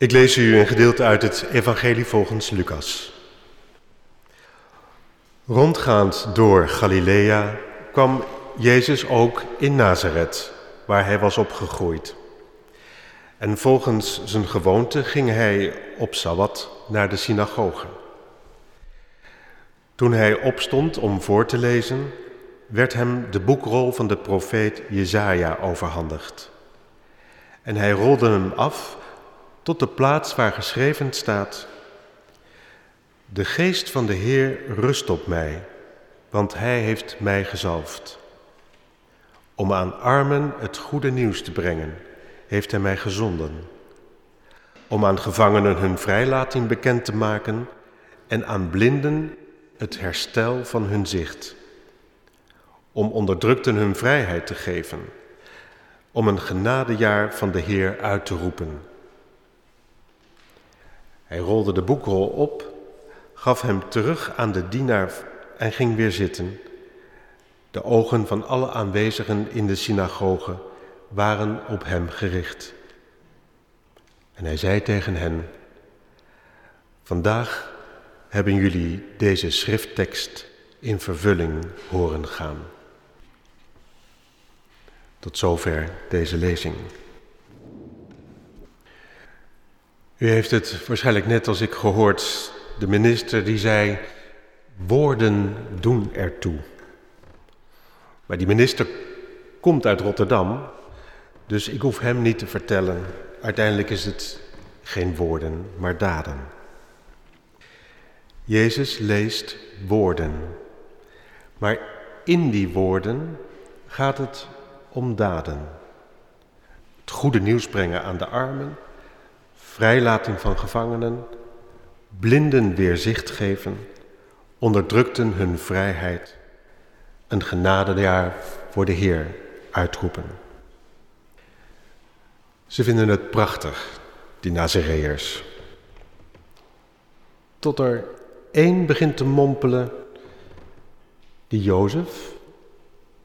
Ik lees u een gedeelte uit het Evangelie volgens Lucas. Rondgaand door Galilea kwam Jezus ook in Nazareth, waar hij was opgegroeid. En volgens zijn gewoonte ging hij op Sabbat naar de synagoge. Toen hij opstond om voor te lezen, werd hem de boekrol van de profeet Jezaja overhandigd. En hij rolde hem af tot de plaats waar geschreven staat: De geest van de Heer rust op mij, want hij heeft mij gezalfd. Om aan armen het goede nieuws te brengen, heeft hij mij gezonden. Om aan gevangenen hun vrijlating bekend te maken en aan blinden het herstel van hun zicht. Om onderdrukten hun vrijheid te geven. Om een genadejaar van de Heer uit te roepen. Hij rolde de boekrol op, gaf hem terug aan de dienaar en ging weer zitten. De ogen van alle aanwezigen in de synagoge waren op hem gericht. En hij zei tegen hen: Vandaag hebben jullie deze schrifttekst in vervulling horen gaan. Tot zover deze lezing. U heeft het waarschijnlijk net als ik gehoord, de minister die zei, woorden doen ertoe. Maar die minister komt uit Rotterdam, dus ik hoef hem niet te vertellen. Uiteindelijk is het geen woorden, maar daden. Jezus leest woorden. Maar in die woorden gaat het om daden. Het goede nieuws brengen aan de armen, vrijlating van gevangenen, blinden weer zicht geven, onderdrukten hun vrijheid, een genadejaar voor de Heer uitroepen. Ze vinden het prachtig, die Nazareërs. Tot er één begint te mompelen, die Jozef,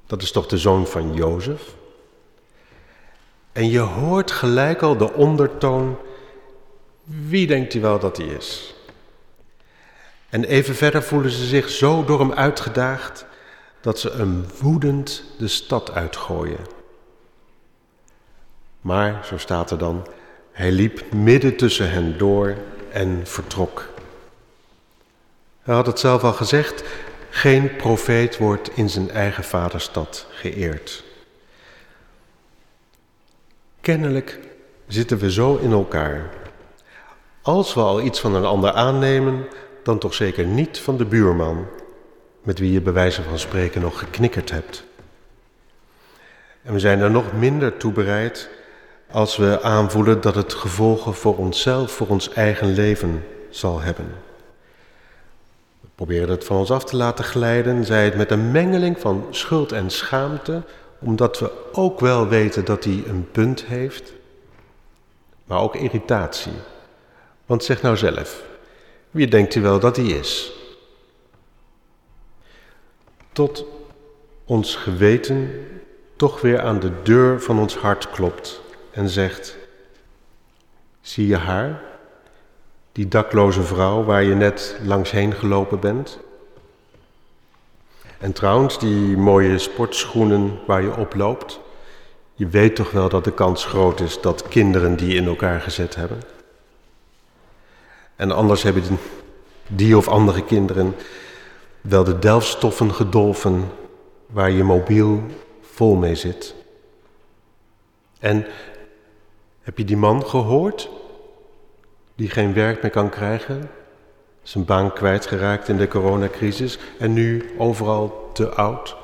dat is toch de zoon van Jozef? En je hoort gelijk al de ondertoon wie denkt u wel dat hij is? En even verder voelen ze zich zo door hem uitgedaagd dat ze hem woedend de stad uitgooien. Maar, zo staat er dan, hij liep midden tussen hen door en vertrok. Hij had het zelf al gezegd, geen profeet wordt in zijn eigen vaderstad geëerd. Kennelijk zitten we zo in elkaar als we al iets van een ander aannemen, dan toch zeker niet van de buurman, met wie je bij wijze van spreken nog geknikkerd hebt. En we zijn er nog minder toe bereid als we aanvoelen dat het gevolgen voor onszelf, voor ons eigen leven zal hebben. We proberen het van ons af te laten glijden, zij het met een mengeling van schuld en schaamte, omdat we ook wel weten dat hij een punt heeft, maar ook irritatie want zeg nou zelf, wie denkt u wel dat hij is? Tot ons geweten toch weer aan de deur van ons hart klopt en zegt: Zie je haar, die dakloze vrouw waar je net langs heen gelopen bent? En trouwens, die mooie sportschoenen waar je op loopt, je weet toch wel dat de kans groot is dat kinderen die in elkaar gezet hebben? En anders hebben die of andere kinderen wel de delfstoffen gedolven waar je mobiel vol mee zit. En heb je die man gehoord die geen werk meer kan krijgen, zijn baan kwijtgeraakt in de coronacrisis en nu overal te oud?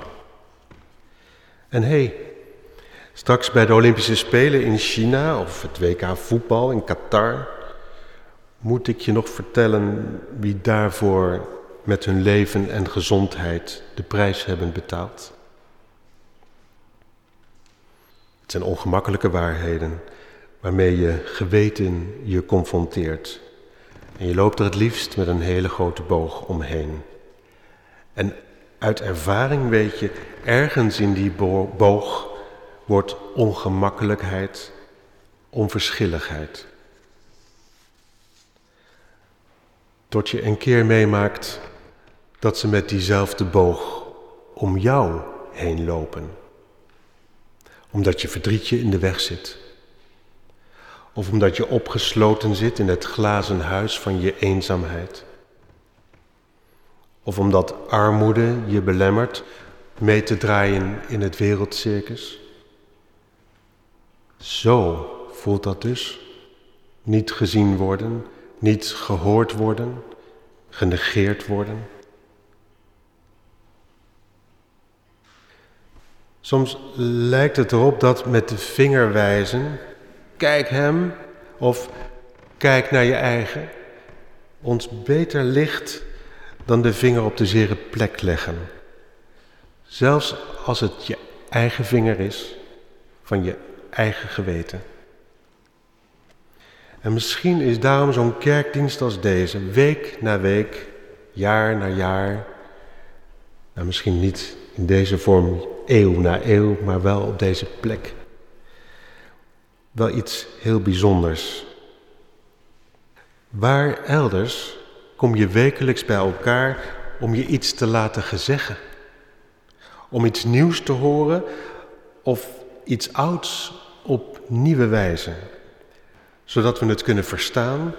En hé, hey, straks bij de Olympische Spelen in China of het WK voetbal in Qatar moet ik je nog vertellen wie daarvoor met hun leven en gezondheid de prijs hebben betaald? Het zijn ongemakkelijke waarheden waarmee je geweten je confronteert. En je loopt er het liefst met een hele grote boog omheen. En uit ervaring weet je, ergens in die boog wordt ongemakkelijkheid onverschilligheid. Tot je een keer meemaakt dat ze met diezelfde boog om jou heen lopen. Omdat je verdrietje in de weg zit. Of omdat je opgesloten zit in het glazen huis van je eenzaamheid. Of omdat armoede je belemmert mee te draaien in het wereldcircus. Zo voelt dat dus. Niet gezien worden, niet gehoord worden, genegeerd worden. Soms lijkt het erop dat met de vinger wijzen, kijk hem of kijk naar je eigen, ons beter ligt dan de vinger op de zere plek leggen. Zelfs als het je eigen vinger is van je eigen geweten. En misschien is daarom zo'n kerkdienst als deze, week na week, jaar na jaar, nou misschien niet in deze vorm eeuw na eeuw, maar wel op deze plek, wel iets heel bijzonders. Waar elders kom je wekelijks bij elkaar om je iets te laten gezeggen, om iets nieuws te horen of iets ouds op nieuwe wijze zodat we het kunnen verstaan,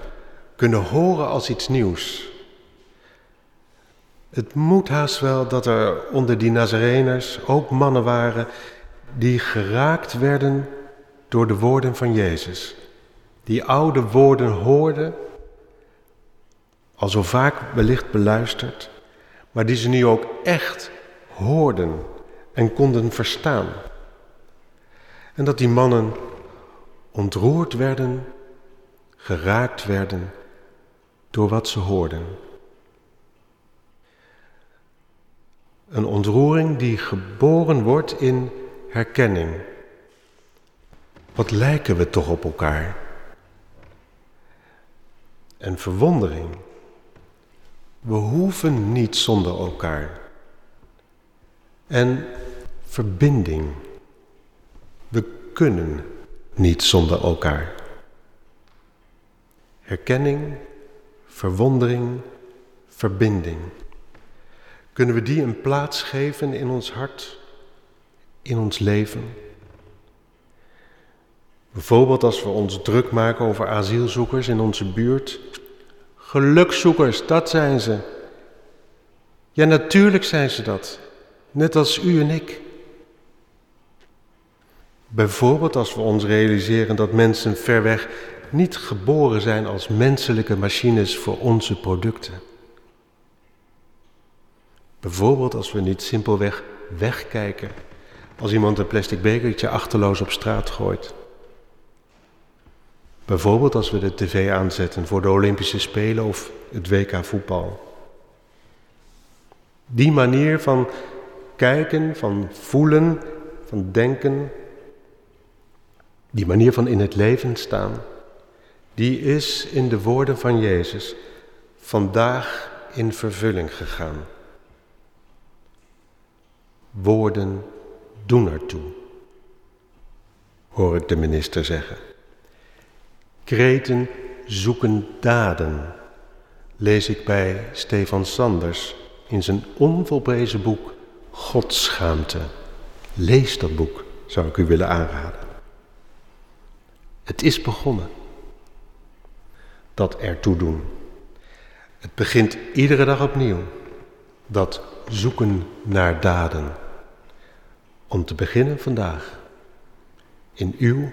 kunnen horen als iets nieuws. Het moet haast wel dat er onder die Nazareners ook mannen waren die geraakt werden door de woorden van Jezus. Die oude woorden hoorden, al zo vaak wellicht beluisterd, maar die ze nu ook echt hoorden en konden verstaan. En dat die mannen ontroerd werden geraakt werden door wat ze hoorden. Een ontroering die geboren wordt in herkenning. Wat lijken we toch op elkaar? En verwondering. We hoeven niet zonder elkaar. En verbinding. We kunnen niet zonder elkaar. Herkenning, verwondering, verbinding. Kunnen we die een plaats geven in ons hart, in ons leven? Bijvoorbeeld als we ons druk maken over asielzoekers in onze buurt. Gelukzoekers, dat zijn ze. Ja, natuurlijk zijn ze dat. Net als u en ik. Bijvoorbeeld als we ons realiseren dat mensen ver weg niet geboren zijn als menselijke machines voor onze producten. Bijvoorbeeld als we niet simpelweg wegkijken als iemand een plastic bekertje achterloos op straat gooit. Bijvoorbeeld als we de tv aanzetten voor de Olympische Spelen of het WK voetbal. Die manier van kijken, van voelen, van denken, die manier van in het leven staan, die is in de woorden van Jezus vandaag in vervulling gegaan. Woorden doen ertoe, hoor ik de minister zeggen. Kreten zoeken daden, lees ik bij Stefan Sanders in zijn onvolprezen boek Godschaamte. Lees dat boek, zou ik u willen aanraden. Het is begonnen dat ertoe doen. Het begint iedere dag opnieuw. Dat zoeken naar daden. Om te beginnen vandaag. In uw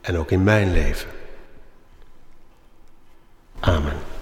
en ook in mijn leven. Amen.